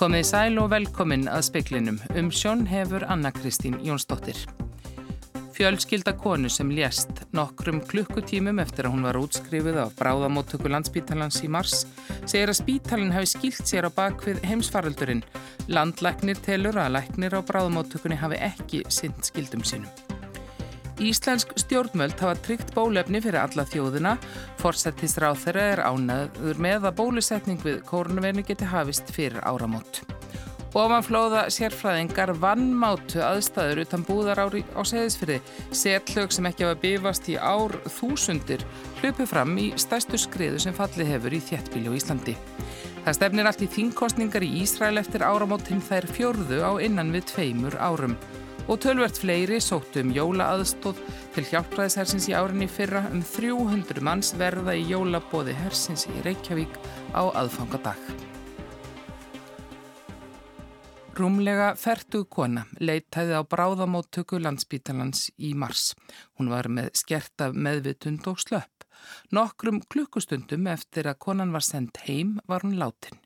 Komið sæl og velkomin að speklinum. Um sjón hefur Anna Kristín Jónsdóttir. Fjölskylda konu sem lést nokkrum klukkutímum eftir að hún var útskrifuð af bráðamóttöku landsbítalans í mars segir að spítalinn hafi skilt sér á bakvið heimsfaraldurinn. Landlæknir telur að læknir á bráðamóttökunni hafi ekki synd skildum sínum. Íslensk stjórnmöld hafa tryggt bólefni fyrir alla þjóðina. Forsættisráð þeirra er ánaður með að bólusetning við kórnverðinu geti hafist fyrir áramót. Ofanflóða sérfræðingar vannmátu aðstæður utan búðar ári á seðisfyrði. Setlög sem ekki hafa bifast í ár þúsundir hlupu fram í stæstu skriðu sem falli hefur í þjettbíli á Íslandi. Það stefnir allt í þingkostningar í Ísræl eftir áramótinn þær fjörðu á innan við tveimur árum. Og tölvert fleiri sóttu um jólaaðstóð til hjálpræðishersins í árinni fyrra um 300 manns verða í jólabóði hersins í Reykjavík á aðfangadag. Rúmlega fertug kona leitaði á bráðamóttöku landsbítalans í mars. Hún var með skerta meðvitund og slöpp. Nokkrum klukkustundum eftir að konan var sendt heim var hún látin.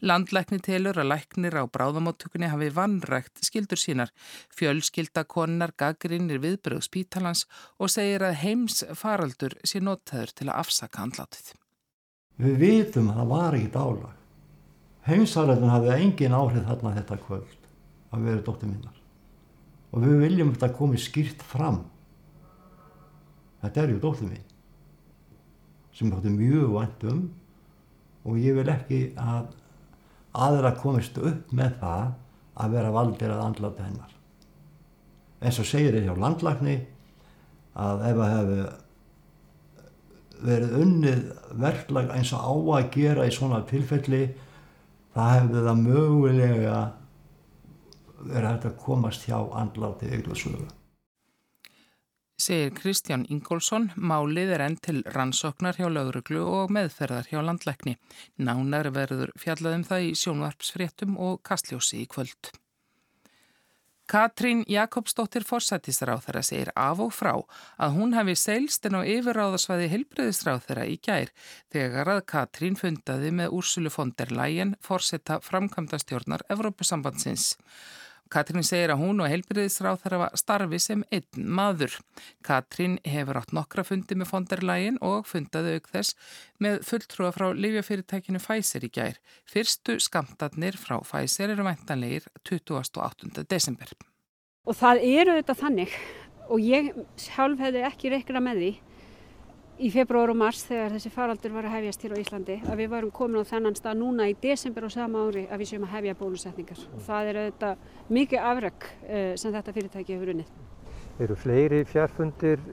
Landlækni telur að læknir á bráðamóttökunni hafi vannrægt skildur sínar. Fjölskylda konar gaggrinir viðbröð spítalans og segir að heims faraldur sé notaður til að afsaka handlátið. Við vitum að það var ekki dálag heimsaröldun hafði engin áhrif þarna þetta kvöld að vera dóttir minnar og við viljum þetta komið skýrt fram þetta er ju dóttir minn sem þóttu mjög vænt um og ég vil ekki að aðra komist upp með það að vera valdir að andlata hennar eins og segir ég hjá landlagni að ef að hefur verið unnið verklag eins og á að gera í svona tilfelli það hefði það mögulega verið hægt að komast hjá andláti eiglasögu. Segir Kristján Ingólfsson, málið er enn til rannsóknar hjá lauruglu og meðferðar hjá landlækni. Nánar verður fjallaðum það í sjónvarpsfréttum og kastljósi í kvöld. Katrín Jakobsdóttir Forsættisráð þeirra segir af og frá að hún hefði seilst en á yfirráðarsvæði helbriðisráð þeirra í gær þegar að Katrín fundaði með Úrsulu von der Leyen forsetta framkvæmdastjórnar Evrópusambandsins. Katrín segir að hún og helbriðisráð þeirra var starfi sem einn maður. Katrín hefur átt nokkra fundi með Leyen og fundaði auk þess með fulltrúa frá livjafyrirtækinu Pfizer í gær. Fyrstu skamtarnir frá Pfizer eru væntanlegir 28. desember. Og það eru þetta þannig og ég sjálf hefði ekki reikna með því í februar og mars þegar þessi faraldur var að hefjast hér á Íslandi að við varum komin á þennan stað núna í desember og sama ári að við séum að hefja bólusetningar. Og það er auðvitað mikið afrökk eh, sem þetta fyrirtæki hefur unnið. Eru fleiri fjárfundir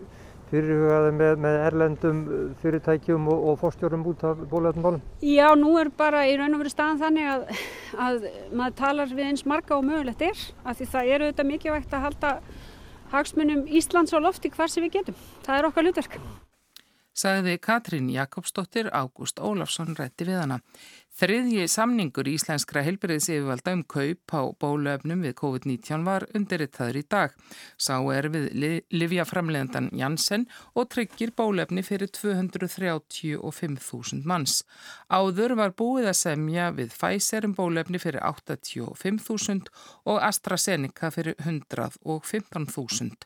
fyrirhugaði með, með erlendum fyrirtækjum og, og fórstjórum út af bóluefnumálum? Já, nú er bara í raun og verið staðan þannig að, að maður talar við eins marga og mögulegt er af því það eru auðvitað mikilvægt að halda hagsmunum Íslands á lofti hvar sem við getum. Það er okkar hlutverk sagði Katrín Jakobsdóttir Ágúst Ólafsson rætti við hana. Þriðji samningur íslenskra helbriðs yfirvalda um kaup á bólöfnum við COVID-19 var undirriðtaður í dag. Sá er við livjaframleðandan Janssen og tryggir bólöfni fyrir 235.000 manns. Áður var búið að semja við Pfizer um bólöfni fyrir 85.000 og AstraZeneca fyrir 115.000.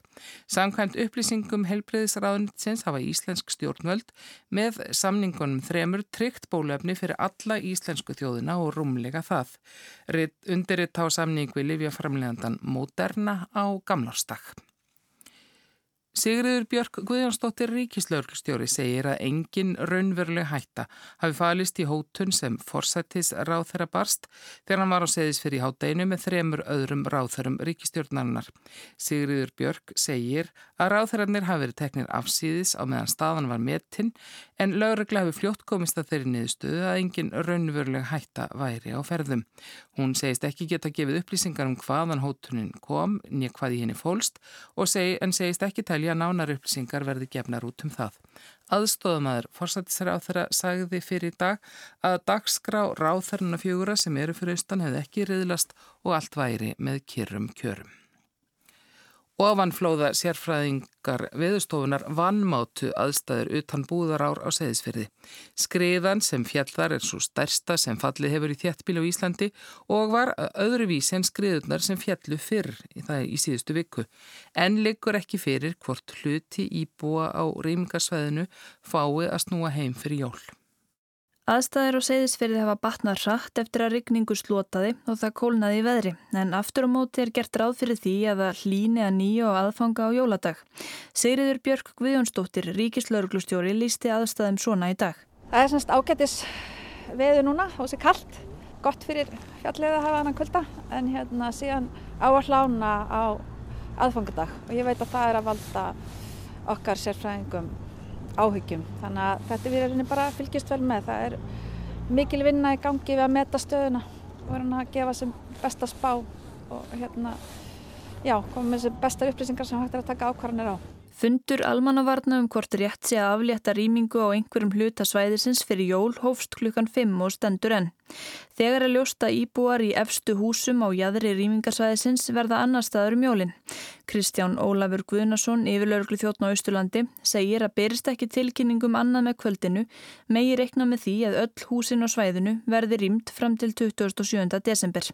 Samkvæmt upplýsingum helbriðsraðunitsins hafa íslensk stjórnvöld með samningunum þremur tryggt bólöfni fyrir alla íslensk íslensku þjóðina og rúmlega það. Undirriðt á samning við Livjaframlegandan Moderna á gamlárstak. Sigriður Björk Guðjónsdóttir Ríkislauglustjóri segir að engin raunveruleg hætta hafi falist í hótun sem forsættis ráþæra barst þegar hann var á seðis fyrir hátdeinu með þremur öðrum ráþærum ríkistjórnarinnar. Sigriður Björk segir að ráþærarnir hafi verið teknir afsýðis á meðan staðan var metinn en lauruglega hafi fljótt komist að þeirri niðurstöðu að engin raunveruleg hætta væri á ferðum. Hún segist ekki geta gefið upplýsingar um hvaðan hótunin kom, nýja hvað í henni fólst seg, telja nánar upplýsingar verði gefnar út um það. Aðstofamæður fórsættisráþara sagði fyrir dag að dagskrá ráþarna fjóra sem eru fyrir austan hefði ekki riðlast og allt væri með kyrrum kjörum. Ofanflóða sérfræðingar viðstofunar vannmátu aðstæður utan búðarár á seðisferði. Skriðan sem fjallar er svo stærsta sem fallið hefur í þjettbíl á Íslandi og var öðruvísi en skriðunar sem fjallu fyrr í í síðustu viku. En liggur ekki fyrir hvort hluti íbúa á rýmingarsveðinu fái að snúa heim fyrir jól. Aðstæðir og seyðisferði hafa batnað hratt eftir að rigningu slotaði og það kólnaði í veðri en aftur á móti er gert ráð fyrir því að það hlýni að nýja og aðfanga á jóladag. Sigriður Björk Guðjónsdóttir, ríkislauruglustjóri, lísti aðstæðum svona í dag. Það er semst ágættis veðu núna og sér kallt, gott fyrir fjallið að hafa annan kvölda en hérna síðan á að hlána á aðfangadag og ég veit að það er að valda okkar sérfræðingum áhyggjum. Þannig að þetta við erum bara fylgjast vel með. Það er mikil vinna í gangi við að meta stöðuna og verðum að gefa sem besta spá og hérna, já, koma með sem besta upplýsingar sem hægt er að taka ákvarðanir á. Fundur almannavarna um hvort rétt sé að aflétta rýmingu á einhverjum hlutasvæðisins fyrir jól hófst klukkan 5 og stendur enn. Þegar er ljósta íbúar í efstu húsum á jæðri rýmingarsvæðisins verða annar staður um jólinn. Kristján Ólafur Guðnason, yfirlauruglu þjóttn á Östurlandi, segir að berist ekki tilkynningum annað með kvöldinu, megi reikna með því að öll húsin á svæðinu verði rýmt fram til 27. desember.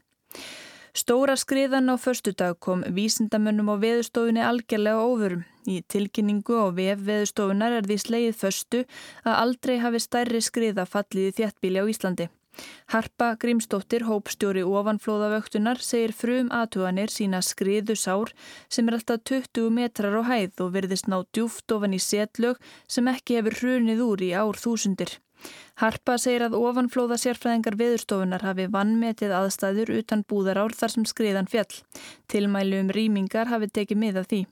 Stóra skriðan á förstudag kom vísindamönnum á veðustofunni algjörlega óvörum. Í tilkynningu á vef veðustofunar er því sleið förstu að aldrei hafi stærri skriða fallið í þjættbíli á Íslandi. Harpa Grímsdóttir, hópstjóri ofanflóðavöktunar, segir frum aðtuganir sína skriðu sár sem er alltaf 20 metrar á hæð og verðist ná djúft ofan í setlög sem ekki hefur hrunið úr í ár þúsundir. Harpa segir að ofanflóða sérfræðingar viðurstofunar hafi vannmetið aðstæður utan búðarár þar sem skriðan fjall. Tilmælu um rýmingar hafi tekið mið af því.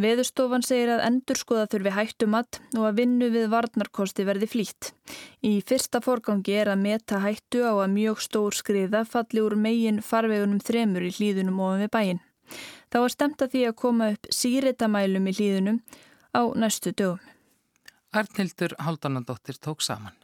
Veðurstofan segir að endurskoða þurfi hættumatt og að vinnu við varnarkosti verði flýtt. Í fyrsta forgangi er að meta hættu á að mjög stór skriða falli úr megin farvegunum þremur í hlýðunum ofan við bæin. Þá er stemt að því að koma upp síritamælum í hlýðunum á næstu dögum. Arnildur Haldanadóttir tók saman.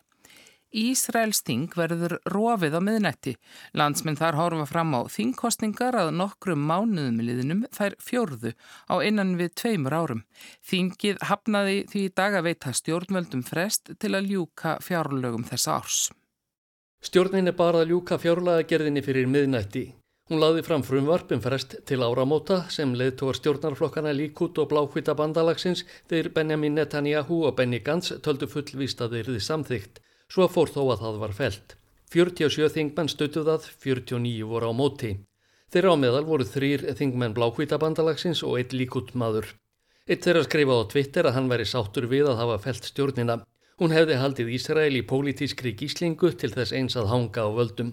Ísraels þing verður rofið á miðnætti. Landsminn þar horfa fram á þingkostningar að nokkrum mánuðum liðinum þær fjórðu á innan við tveimur árum. Þingið hafnaði því dag að veita stjórnvöldum frest til að ljúka fjárlögum þessa árs. Stjórnin er bara að ljúka fjárlagagerðinni fyrir miðnætti. Hún laði fram frumvarpum frest til áramóta sem leðtóar stjórnarflokkana Líkút og Bláhvita bandalagsins þeir Benjamin Netanyahu og Benny Gantz töldu fullvíst að þeirriði samþygt, svo fór þó að það var felt. 47 þingmenn stötu það, 49 voru á móti. Þeirra á meðal voru þrýr þingmenn Bláhvita bandalagsins og eitt Líkút maður. Eitt þeirra skrifaði á Twitter að hann væri sáttur við að hafa felt stjórnina. Hún hefði haldið Ísrael í pólitískri gíslingu til þess eins að hanga á völdum.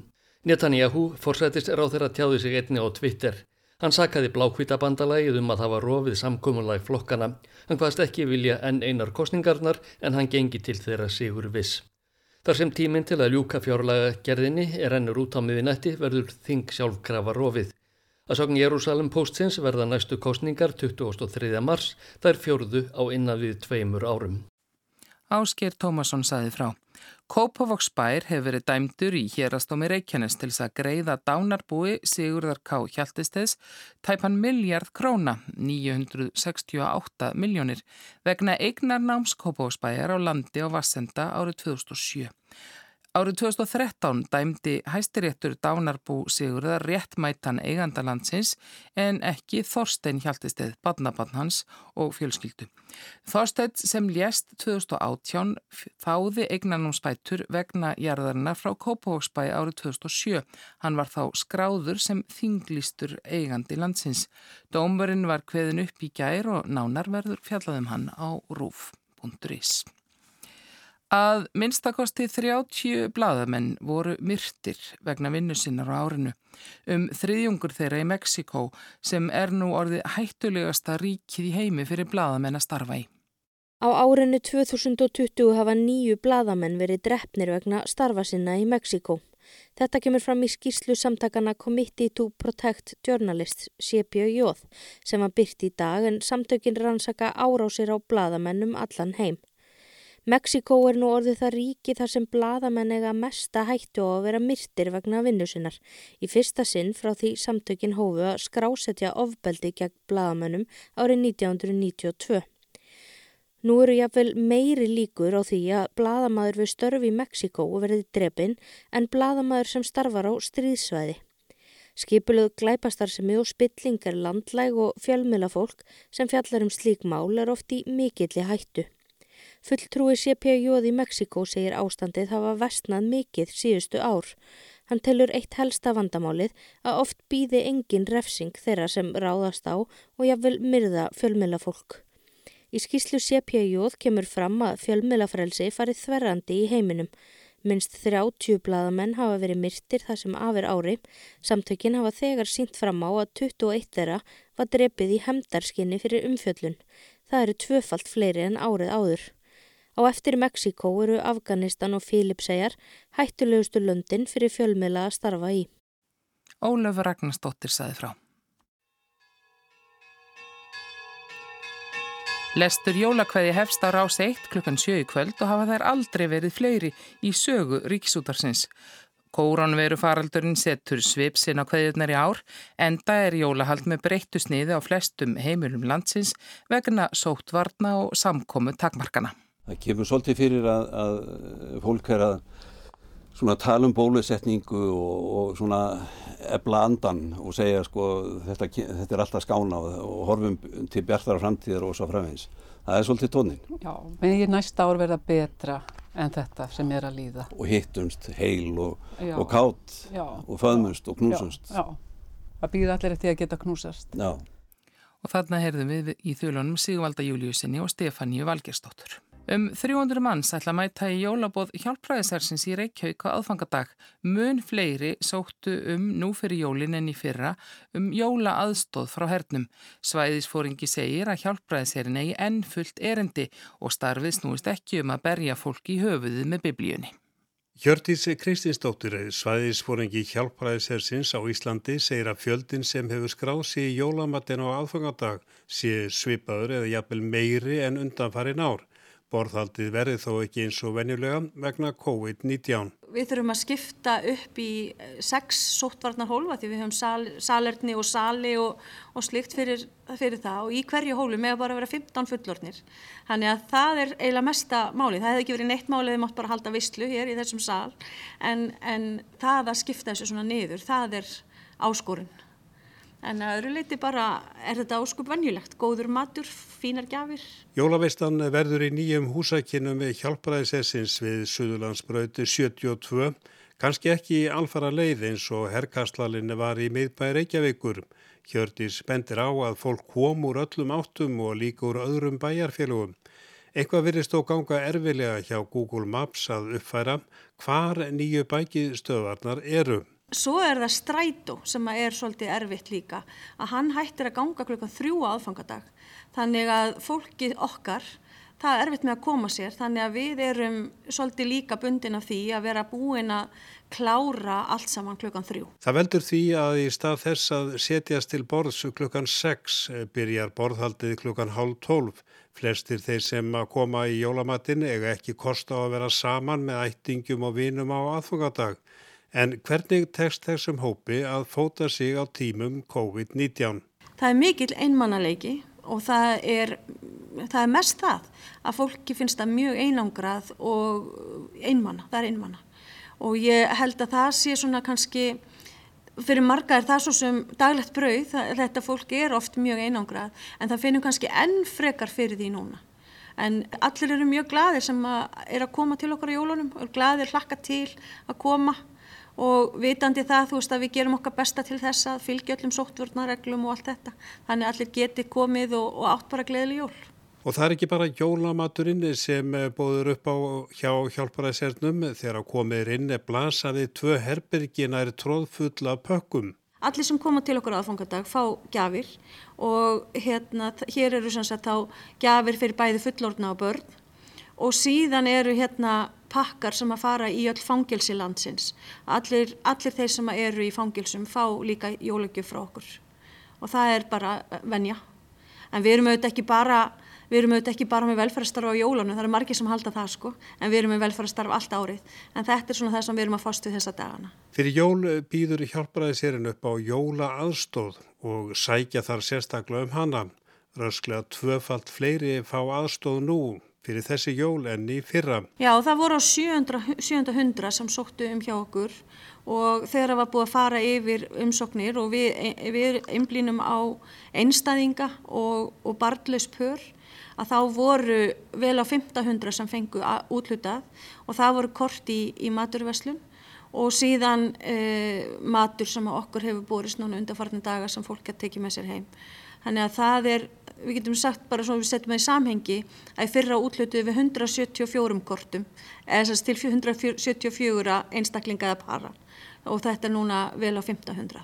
Netanyahu forsætist ráð þeirra tjáði sig einni á Twitter. Hann sakaði blákvítabandalagið um að hafa rofið samkominlag flokkana. Hann hvaðst ekki vilja enn einar kostningarnar en hann gengi til þeirra sigur viss. Þar sem tíminn til að ljúka fjárlaga gerðinni er ennur út á miðinætti verður þing sjálfkrafa rofið. Að sogn Jérúsalem postins verða næstu kostningar 23. mars, þær fjórðu á innan við tveimur árum. Ásker Tómasson saði frá. Kópavoksbær hefur verið dæmdur í hérastómi Reykjanes til þess að greiða dánarbúi Sigurðar K. Hjaltisteds tæpan miljard króna, 968 miljónir, vegna eignar náms Kópavoksbæjar á landi á Vassenda árið 2007. Árið 2013 dæmdi hæstiréttur Dánarbú Sigurðar réttmætan eigandalandsins en ekki Þorstein Hjaltesteð, badnabann hans og fjölskyldu. Þorstein sem lést 2018 þáði eignanum spætur vegna jarðarinnar frá Kópavóksbæ árið 2007. Hann var þá skráður sem þinglýstur eigandi landsins. Dómurinn var kveðin upp í gær og nánarverður fjallaðum hann á rúf.is. Að minnstakosti 30 bladamenn voru myrtir vegna vinnu sinnar á árinu um þriðjungur þeirra í Mexiko sem er nú orðið hættulegasta ríkið í heimi fyrir bladamenn að starfa í. Á árinu 2020 hafa nýju bladamenn verið drefnir vegna starfa sinna í Mexiko. Þetta kemur fram í skýrslu samtakana Committee to Protect Journalists CPJ sem var byrt í dag en samtökin rannsaka árásir á bladamennum allan heim. Mexiko er nú orðið það ríki þar sem bladamenn eiga mesta hættu á að vera myrtir vegna vinnusinnar. Í fyrsta sinn frá því samtökin hófu að skrásetja ofbeldi gegn bladamennum árið 1992. Nú eru jáfnvel meiri líkur á því að bladamadur við störfi í Mexiko verði drefin en bladamadur sem starfar á stríðsvæði. Skipuluð glæpastarsemi og spilling er landlæg og fjölmilafólk sem fjallar um slík mál er oft í mikilli hættu. Fulltrúi CPJ í Mexiko segir ástandið hafa vestnað mikið síðustu ár. Hann telur eitt helsta vandamálið að oft býði engin refsing þeirra sem ráðast á og jáfnvel myrða fjölmjölafólk. Í skýslu CPJ kemur fram að fjölmjölafrelsi farið þverrandi í heiminum. Minst 30 bladamenn hafa verið myrtir þar sem afir ári. Samtökin hafa þegar sínt fram á að 21 þeirra var drepið í hemdarskinni fyrir umfjöllun. Það eru tvöfalt fleiri en árið áður. Á eftir Mexiko eru Afganistan og Fílipsæjar hættulegustu löndin fyrir fjölmiðla að starfa í. Ólöf Ragnarsdóttir saði frá. Lestur jólakveði hefst á rás 1 klukkan 7 í kvöld og hafa þær aldrei verið fleiri í sögu ríkisútarsins. Kóranveru faraldurinn setur svipsinn á kveðjurnar í ár, enda er jólahald með breyttu sniði á flestum heimilum landsins vegna sótvarna og samkomu takmarkana það kemur svolítið fyrir að, að fólk er að tala um bólusetningu og, og svona ebla andan og segja sko þetta, þetta er alltaf skána og horfum til bjartara framtíðar og svo framvegs. Það er svolítið tónin. Já, megin næsta ár verða betra en þetta sem er að líða. Og hittumst heil og, og kátt og föðmust og knúsumst. Já, já, það býða allir eftir að geta knúsast. Já. Og þarna heyrðum við í þjóðlunum Sigvalda Júliusinni og Stefáníu Valgerstóttur. Um 300 manns ætla að mæta í jólabóð hjálpræðisarsins í Reykjavík á aðfangadag. Mun fleiri sóttu um nú fyrir jólin en í fyrra um jóla aðstóð frá hernum. Svæðisfóringi segir að hjálpræðisherin eigi enn fullt erendi og starfið snúist ekki um að berja fólk í höfuðið með biblíunni. Hjörtís Kristinsdóttir, svæðisfóringi hjálpræðishersins á Íslandi, segir að fjöldin sem hefur skráð sér í jólamatin á aðfangadag sé svipaður eða jafnvel meiri en undanfarin ár. Borðhaldið verði þó ekki eins og venjulega vegna COVID-19. Við þurfum að skipta upp í eh, sex sóttvarnar hólfa því við höfum sal, salerni og sali og, og slikt fyrir, fyrir það og í hverju hólu með að bara vera 15 fullornir. Þannig að það er eiginlega mesta máli. Það hefði ekki verið neitt máli, þið mátt bara halda visslu hér í þessum sal en, en það að skipta þessu svona niður, það er áskorun. En að öðru leiti bara er þetta áskup vannjulegt, góður matur, fínar gafir. Jólaveistan verður í nýjum húsakinnum með hjálpræðisessins við Suðurlandsbröðu 72, kannski ekki í alfara leið eins og herrkastlalinni var í miðbæri Reykjavíkur. Hjördi spendir á að fólk kom úr öllum áttum og líka úr öðrum bæjarfélugum. Eitthvað virðist þó ganga erfilega hjá Google Maps að uppfæra hvar nýju bækistöðvarnar eru. Svo er það strætó sem er svolítið erfitt líka að hann hættir að ganga klukkan þrjú aðfangadag. Þannig að fólki okkar, það er erfitt með að koma sér þannig að við erum svolítið líka bundin af því að vera búin að klára allt saman klukkan þrjú. Það veldur því að í stað þess að setjast til borðs klukkan sex byrjar borðhaldið klukkan hálf tólf. Flestir þeir sem að koma í jólamatinn eiga ekki kosta á að vera saman með ættingum og vinum á aðfangadag. En hvernig tekst þessum hópi að fóta sig á tímum COVID-19? Það er mikil einmannaleiki og það er, það er mest það að fólki finnst það mjög einangrað og einmanna, það er einmanna. Og ég held að það sé svona kannski, fyrir marga er það svo sem daglegt brauð, það, þetta fólki er oft mjög einangrað en það finnum kannski enn frekar fyrir því núna. En allir eru mjög gladir sem að er að koma til okkar á jólunum og gladir hlakka til að koma og vitandi það þú veist að við gerum okkar besta til þess að fylgja öllum sóttvörnareglum og allt þetta þannig að allir geti komið og, og átt bara gleðileg jól. Og það er ekki bara jólamaturinn sem bóður upp á hjá hjálparæðsernum þegar komir inn blasaði tvö herbyrgina er tróðfull af pökkum. Allir sem koma til okkur aðfangadag fá gafir og hérna hér eru sem sagt þá gafir fyrir bæði fullorna og börn og síðan eru hérna pakkar sem að fara í öll fangilsi landsins. Allir, allir þeir sem eru í fangilsum fá líka jólagjöf frá okkur og það er bara venja. En við erum auðvitað ekki bara ekki bara með velferðarstarf á jólunum, það eru margir sem halda það sko, en við erum með velferðarstarf allt árið. En þetta er svona það sem við erum að fást við þessa dagana. Fyrir jól býður hjálparæði sérinn upp á jóla aðstóð og sækja þar sérstaklega um hana. Rösklega tvöfalt fleiri fá aðstóð nú fyrir þessi jól enn í fyrra. Já, það voru á 700, 700 sem sóttu um hjá okkur og þegar það var búið að fara yfir umsóknir og við, við einblínum á einstæðinga og, og barnlaus pör að þá voru vel á 1500 sem fengu útlutað og það voru kort í, í maturveslun og síðan e, matur sem okkur hefur borist núna undarfartin daga sem fólk að tekið með sér heim. Þannig að það er, við getum sagt bara svona við setjum það í samhengi að fyrra útlutuð við 174 kortum eða þess til 174 einstaklinga eða para og þetta er núna vel á 1500.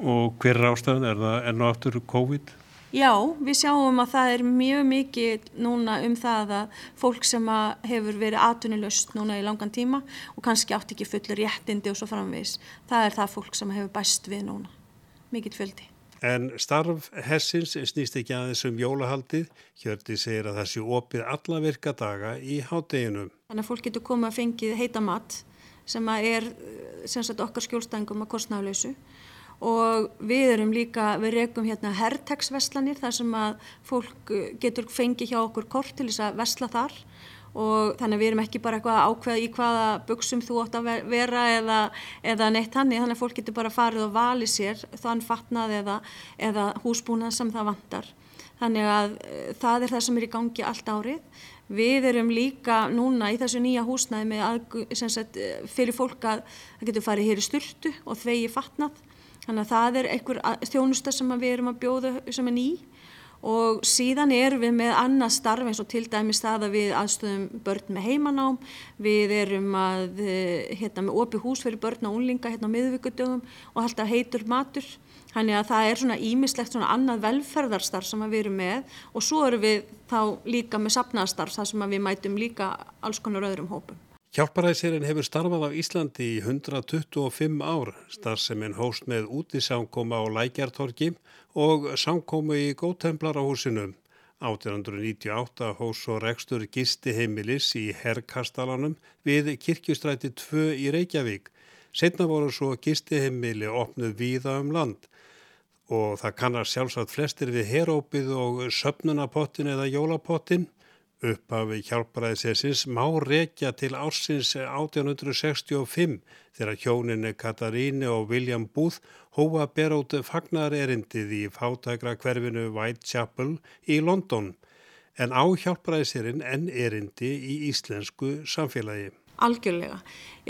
Og hver er ástæðan? Er það enn og aftur COVID? Já, við sjáum að það er mjög mikið núna um það að fólk sem að hefur verið atvinnilöst núna í langan tíma og kannski átt ekki fullur réttindi og svo framvegis. Það er það fólk sem hefur bæst við núna. Mikið fjöldi. En starf hessins snýst ekki aðeins um jólahaldið. Hjördi segir að það sé opið alla virka daga í hátdeginum. Þannig að fólk getur komið að fengið heita mat sem er sem sagt, okkar skjólstængum að kostnafleysu og við erum líka, við rekum hérna herrtegsveslanir þar sem að fólk getur fengið hjá okkur kort til þess að vesla þar og þannig að við erum ekki bara eitthvað ákveð í hvaða buksum þú ótt að vera eða, eða neitt hannig, þannig að fólk getur bara farið og valið sér þann fatnað eða, eða húsbúnað sem það vantar. Þannig að e, það er það sem er í gangi allt árið. Við erum líka núna í þessu nýja húsnæði með að, sagt, fyrir fólk að það getur farið hér í styrtu og þvegi fatnað. Þannig að það er einhver þjónusta sem við erum að bjóða sem er ný og síðan erum við með annað starf eins og til dæmis það að við aðstöðum börn með heimanám, við erum að hérna, með opi hús fyrir börn og unlinga hérna á miðvíkudögum og alltaf heitur matur. Þannig að það er svona ímislegt svona annað velferðarstarf sem við erum með og svo erum við þá líka með sapnaðarstarf þar sem við mætum líka alls konar öðrum hópum. Hjálparæðisirinn hefur starfað á Íslandi í 125 ár, starfseminn hóst með útisánkóma á Lækjartorki og sánkómu í Góðtemplarahúsinu. 1898 hós og rekstur gisti heimilis í Herrkastalanum við kirkjustræti 2 í Reykjavík. Setna voru svo gisti heimili opnuð víða um land og það kannar sjálfsagt flestir við herópið og söpnunapottin eða jólapottin. Upphafi hjálparæðisessins má rekja til ársins 1865 þegar hjóninni Kataríni og William Booth hóa berótt fagnar erindið í fátækra hverfinu Whitechapel í London. En á hjálparæðisirinn en erindi í íslensku samfélagi algjörlega.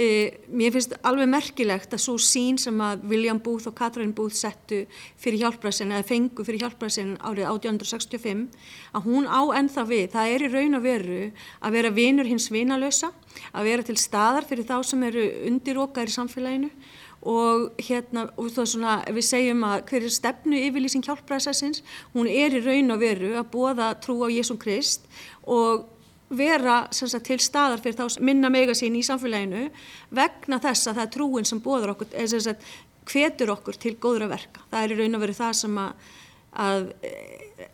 E, mér finnst alveg merkilegt að svo sín sem að William Booth og Catherine Booth settu fyrir hjálpræðsinn eða fengu fyrir hjálpræðsinn árið 1865 að hún á ennþá við. Það er í raun og veru að vera vinur hins vinalösa, að vera til staðar fyrir þá sem eru undirókar í samfélaginu og hérna og svona við segjum að hver er stefnu yfirlýsing hjálpræðsessins, hún er í raun og veru að bóða trú á Jésum Krist og vera sagt, til staðar fyrir þá minna mega sín í samfélaginu vegna þess að það er trúin sem bóður okkur, eða sagt, hvetur okkur til góðra verka. Það er í raun og veru það sem að, að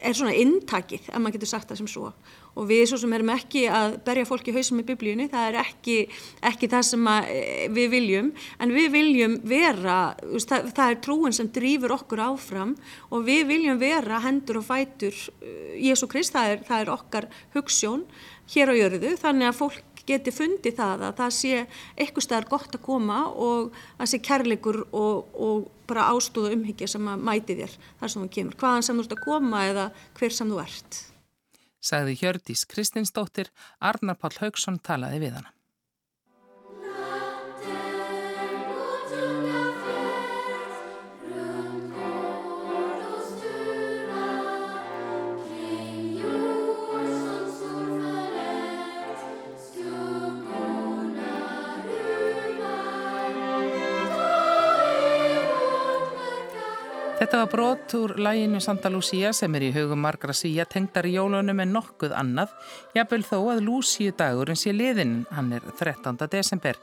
er svona intakið, ef maður getur sagt það sem svo. Og við svo sem erum ekki að berja fólki hausum í biblíunni, það er ekki, ekki það sem við viljum, en við viljum vera, það, það er trúin sem drýfur okkur áfram og við viljum vera hendur og fætur uh, Jésu Krist, það það er okkar hugssjón hér á jörðu. Þannig að fólk geti fundið það að það sé eitthvað staðar gott að koma og að sé kærleikur og, og bara ástóða umhyggja sem að mæti þér þar sem þú kemur, hvaðan sem þú ert að koma eða hver sem þú ert. Sagði Hjördís Kristinsdóttir, Arnar Pál Haugsson talaði við hana. Þetta var brot úr læginu Santa Lucia sem er í hugum margra svíja tengdar í jólunum en nokkuð annað, jafnvel þó að Lucia dagurinn sé liðinn, hann er 13. desember.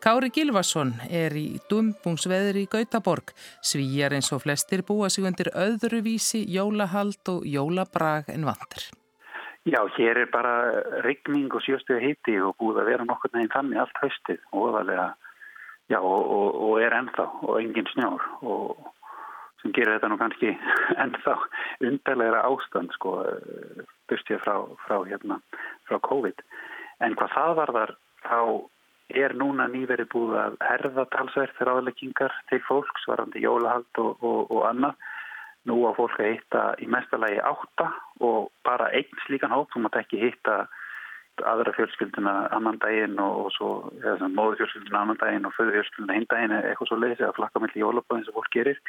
Kári Gilvason er í dumbungsveður í Gautaborg, svíjar eins og flestir búa sig undir öðru vísi, jólahald og jólabrag en vandur. Já, hér er bara rigning og sjöstuði hitti og búið að vera nokkur neginn þannig allt haustið og ofalega, já, og, og, og er ennþá og engin snjór og sem gerir þetta nú kannski ennþá undarlegra ástand, sko, bustið frá, frá, hérna, frá COVID. En hvað það var þar, þá er núna nýverið búið að herða talsverð fyrir áleggingar til fólks, varandi jólahald og, og annað. Nú á fólk að hitta í mestalagi átta og bara einn slíkan hóp, þú mátt ekki hitta aðra fjölskylduna annan daginn og, og svo, móðu fjölskylduna annan daginn og föðu fjölskylduna hinn daginn eitthvað svo leiðis eða flakka melli jólabóðin sem fólk gerir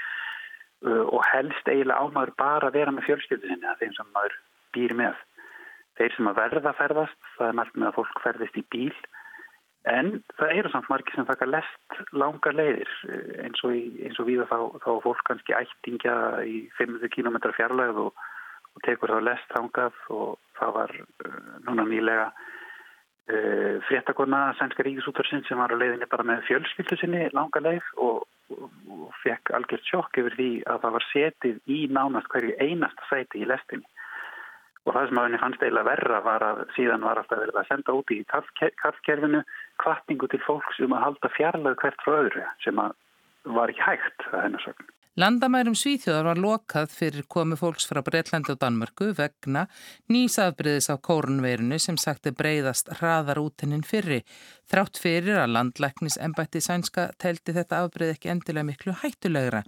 og helst eiginlega ámaður bara að vera með fjölskyldu sinni að þeim sem maður býr með. Þeir sem að verða ferðast, það er mælt með að fólk ferðist í bíl En það eru samt margir sem taka lest langa leiðir eins og, í, eins og við þá, þá fólk kannski ættingja í 500 km fjarlæð og, og tekur þá lest þangað og það var uh, núna nýlega fréttakona sænska ríkisútarsinn sem var á leiðinni bara með fjölskyldu sinni langa leið og, og fekk algjört sjokk yfir því að það var setið í nánast hverju einasta sæti í lestinni og það sem að henni fannst eiginlega verra var að síðan var alltaf verið að senda út í kallkerfinu kvartningu til fólks um að halda fjarlag hvert frá öðru sem var ekki hægt að hennar sögum. Landamærum Svíþjóðar var lokað fyrir komi fólks frá Breitlandi og Danmörku vegna nýsafbriðis á kórnveirinu sem sagti breyðast hraðar út henninn fyrri. Þrátt fyrir að landlæknis ennbætti sænska teldi þetta afbreyð ekki endilega miklu hættulegra.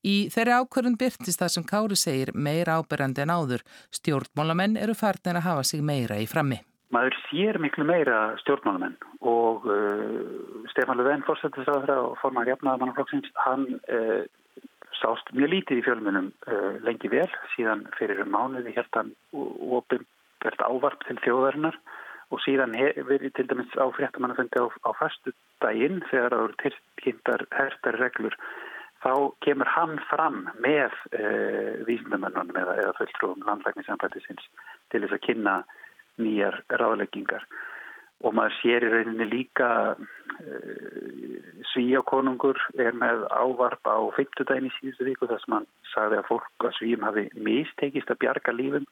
Í þeirri ákvörðun byrtist það sem Kári segir meira áberandi en áður. Stjórnmálamenn eru farnir að hafa sig meira í frammi. Maður sér miklu meira stjórnmálamenn og uh, Stefán Löfven fórsættisraður og formar jafnaðamannaflokksins, hann uh, sást mjög lítið í fjölmunum uh, lengi vel. Síðan fyrir um mánuði hérna ofinbært ávarp til þjóðarinnar og síðan verið til dæmis á fréttamannafundi á, á fastu daginn þegar það eru tilkynntar hertar reglur þá kemur hann fram með uh, vísindamennunum eða, eða fulltrúum landlækningsanfættisins til þess að kynna nýjar ráðleggingar og maður sér í rauninni líka uh, svíjakonungur er með ávarp á 50 daginn í síðustu viku þar sem hann sagði að fólk að svíjum hafi mistekist að bjarga lífum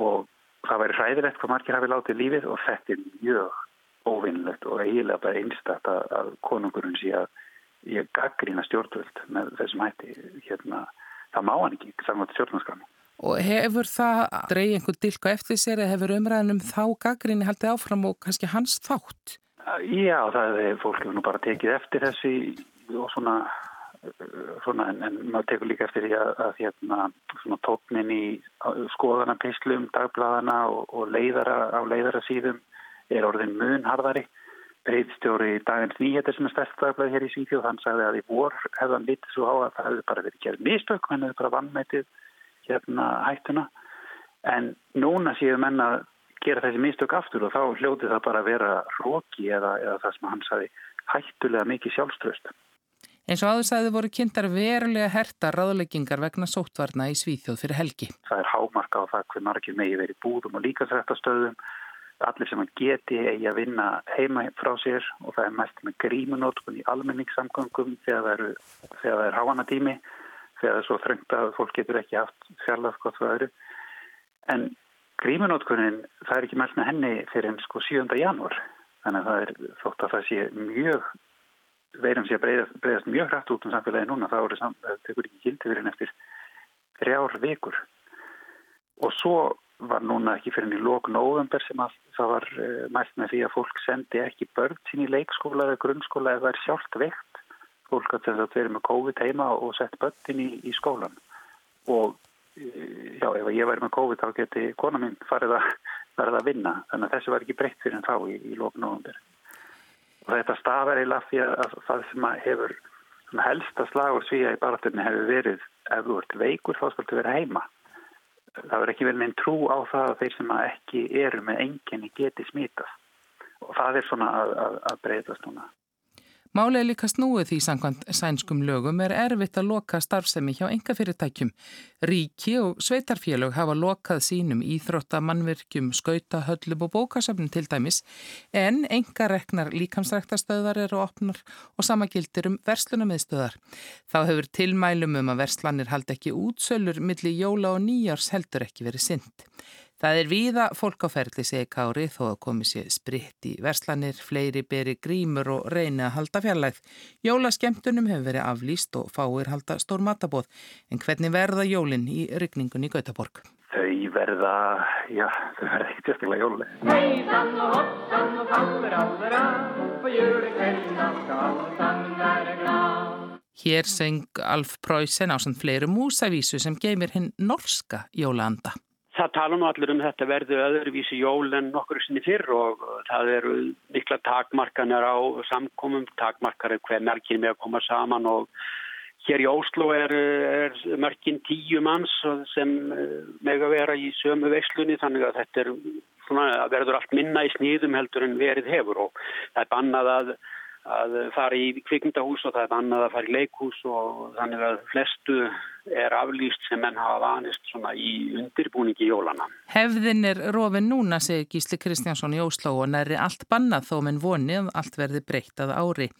og það væri hræðilegt hvað margir hafi látið lífið og þetta er mjög óvinnlegt og eiginlega bara einstakta að konungurinn sé að ég gaggrína stjórnvöld með þessum hætti. Hérna, það má hann ekki samvægt stjórnvöldskramum Og hefur það dreigið einhvern dilka eftir sér eða hefur umræðinum þá gaggrinni haldið áfram og kannski hans þátt? Já, það er fólk hefur nú bara tekið eftir þessi og svona, svona en, en maður tekur líka eftir því að, að hérna, svona tóknin í skoðana pislum, dagbladana og, og leiðara á leiðara síðum er orðin munharðari. Reyðstjóri dagins nýheter sem er stærst dagblad hér í Svíþjóð, hann sagði að í vor hefðan litið svo á að það hefði bara verið gerð mistök, hann hefði bara vannmætið hérna hættuna en núna séu menna að gera þessi mistök aftur og þá hljóti það bara að vera róki eða, eða það sem hann saði hættulega mikið sjálfströst. En svo áðursæði voru kynntar verulega herta ráðleggingar vegna sóttvarna í Svíþjóð fyrir helgi. Það er hámarka á það hver margir megi verið búðum og líkasrættastöðum. Allir sem að geti eigi að vinna heima frá sér og það er mest með grímunótkun í almenningssamgöngum þegar það er, er háanatími þegar það svo þröngt að fólk getur ekki haft fjarlað gott frá öðru. En grímunótkunin, það er ekki mælt með henni fyrir enn sko 7. janúar. Þannig að það er þótt að það sé mjög, veirum sé að breyðast, breyðast mjög hrætt út um samfélagi núna. Það voru samt, það tekur ekki gildi fyrir enn eftir þrjár vikur. Og svo var núna ekki fyrir enn í lók november sem að það var uh, mælt með því að fólk sendi ekki börn sín í leikskóla eða grunnskóla eða það er sjálft veikt fólk að þess að þeir eru með COVID heima og sett börnin í, í skólan og já, ef ég væri með COVID þá geti kona mín farið að, farið að vinna. Þannig að þessi var ekki breytt fyrir en þá í, í lóknóðundir og þetta stafar eiginlega því að það sem hefur sem helst að slagur svíja í baratunni hefur verið ef þú ert veikur þá skaltu vera heima. Það verður ekki vel með einn trú á það að þeir sem ekki eru með enginni geti smítast og það er svona að, að, að breytast núna Er líka snúið því sangkvæmt sænskum lögum er erfitt að loka starfsemi hjá enga fyrirtækjum. Ríki og sveitarfélög hafa lokað sínum íþrótta, mannverkjum, skauta, höllum og bókasöfnum til dæmis en enga reknar líkamsræktastöðar eru opnar og sama gildir um verslunamiðstöðar. Þá hefur tilmælum um að verslanir haldi ekki útsölur millir jóla og nýjars heldur ekki verið synd. Það er víða fólk á ferli segi Kári þó að komi sér spritt í verslanir, fleiri beri grímur og reyni að halda fjarlægð. Jólaskemtunum hefur verið aflýst og fáir halda stór matabóð. En hvernig verða jólinn í rykningun í Gautaborg? Þau verða, já, þau verða ekki tjöftilega jóli. Heisan og hopsan og fáir allra, på julekvelden skal alle sammen være glad. Hér seng Alf Preussen á sann fleiri músavísu sem geymir hinn norska jólaanda. Það tala nú allir um þetta verðu öðruvísi jól en nokkur sinni fyrr og það eru mikla takmarkanir á samkomum, takmarkanir hver merkin með að koma saman og hér í Óslo er, er merkin tíu manns sem með að vera í sömu veislunni þannig að þetta er, svona, verður allt minna í sníðum heldur en verið hefur og það er bannað að að fara í kvikmyndahús og það er annað að fara í leikhús og þannig að flestu er aflýst sem menn hafa vanist svona í undirbúningi jólana. Hefðin er rofin núna, segir Gísli Kristjánsson í Ósló og næri allt bannað þó menn vonið allt verði breyttað ári.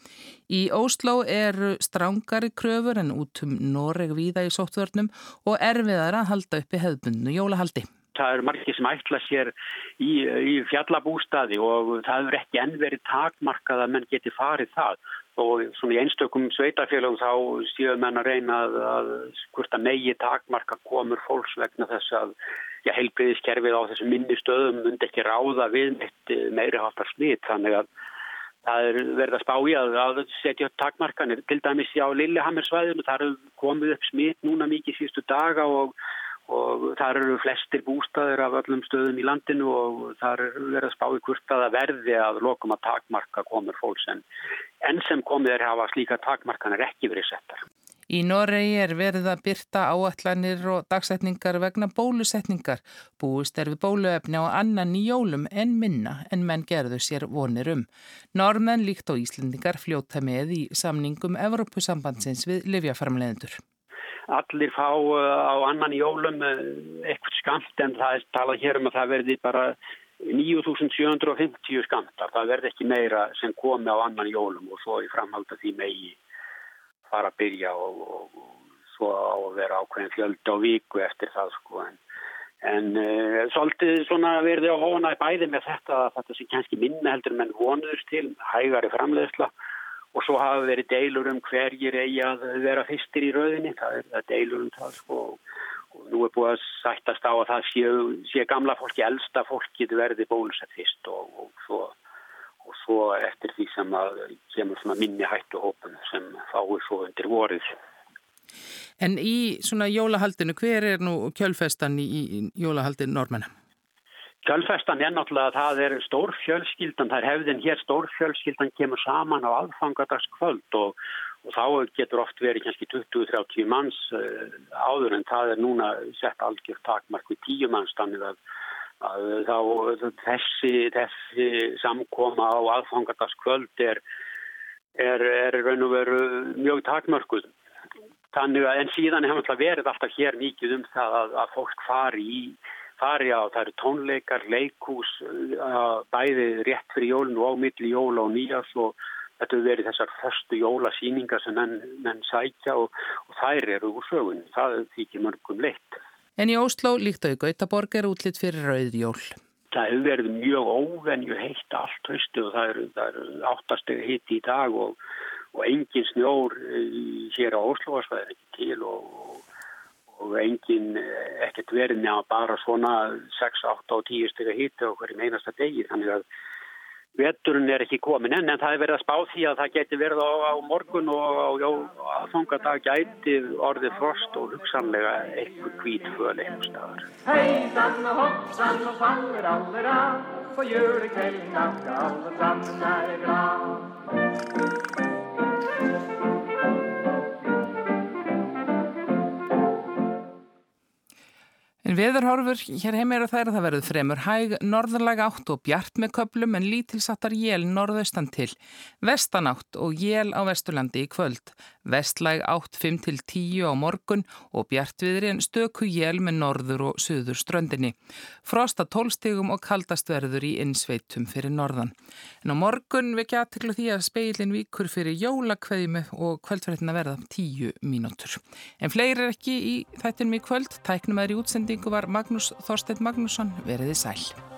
Í Ósló eru strángari kröfur en út um Noreg víða í sóttvörnum og erfiðar að halda upp í hefðbundnu jólahaldi það eru margir sem ætla sér í, í fjallabústaði og það eru ekki ennverið takmarkað að menn geti farið það og svona í einstökum sveitafélagum þá séu menn að reyna að, að skvurta megi takmarka komur fólks vegna þess að já, heilbriðiskerfið á þessu minni stöðum myndi ekki ráða við meiri háttar smitt þannig að það er verið að spá í að, að setja takmarkanir til dæmis á Lillehammersvæðinu. Þar komið upp smitt núna mikið síðustu daga og og þar eru flestir bústaðir af öllum stöðum í landinu og þar verður spáði hvort að verði að lokum að takmarka komur fólks en enn sem komið er hafa slíka takmarkan er ekki verið settar. Í Noregi er verið að byrta áallanir og dagsetningar vegna bólusetningar. Búist er við bóluefni á annan í jólum en minna en menn gerðu sér vonir um. Normenn líkt og Íslendingar fljóta með í samningum Evrópusambandsins við livjaframleðendur allir fá uh, á annan jólum uh, eitthvað skamt en það er talað hér um að það verði bara 9750 skamtar. Það verði ekki meira sem komi á annan jólum og svo í framhalda því megi fara að byrja og, og, og svo á að vera ákveðin fjöldi á viku eftir það sko en En uh, svolítið svona verði á hóna í bæði með þetta að þetta sem kannski minna heldur menn vonuðust til, hægari framleiðsla og svo hafa verið deilur um hverjir eigi að vera fyrstir í rauðinni, það er það deilur um það sko og nú er búið að sættast á að það sé, sé gamla fólki, elsta fólki verði bólusett fyrst og, og, svo, og svo eftir því sem að kemur svona minni hættu hópun sem fáið svo undir vorið. En í svona jólahaldinu, hver er nú kjölfestan í, í jólahaldinu normenna? Kjölfestan er náttúrulega að það er stórfjölskyldan, það er hefðin hér stórfjölskyldan kemur saman á aðfangadagskvöld og, og þá getur oft verið kannski 20-30 manns uh, áður en það er núna sett algjör takmark við 10 manns þannig að, að þá þessi, þessi samkoma á aðfangadagskvöld er, er, er raun og veru mjög takmarkuð. Þannig að en síðan hefur verið alltaf hér mikið um það að, að fólk fari í fari á, það eru tónleikar, leikús, bæði rétt fyrir jólun og á milli jóla og nýjas og þetta verið þessar förstu jólasýningar sem menn, menn sækja og, og þær eru úr sögun. Það þykir mörgum leitt. En í Ósló líkt á Gautaborg er útlitt fyrir rauðjól. Það hefur verið mjög óvenju heitt allt höstu og það eru, eru áttastegi hitt í dag og, og engin snjór hér á Óslóasvæðin ekki til og og engin eh, ekkert verið að bara svona 6, 8 og 10 steg að hýta okkur í einasta degi. Þannig að veturinn er ekki komin enn en það er verið að spá því að það geti verið á, á morgun og á, á aðfangadag gæti orðið frost og hugsanlega eitthvað hvít föl einhver staðar. Heisan og hoppsan og fangur allir að på julekvelden skal alle sammen være glad En viðurhorfur hér heim eru þær að það verður fremur hæg, norðarlega átt og bjart með köplum en lítilsattar jél norðaustan til. Vestanátt og jél á vesturlandi í kvöld. Vestlæg átt 5 til 10 á morgun og bjartviðri en stöku jél með norður og söður ströndinni. Frosta tólstegum og kaldast verður í innsveitum fyrir norðan. En á morgun vekja aðteklu því að speilin vikur fyrir jólakveðjumi og kvöldverðin að verða 10 mínútur. En fleiri er ekki í þættinum í kvöld, tæknum er í útsendi útsendingu var Magnús Þorstedt Magnússon veriði sæl.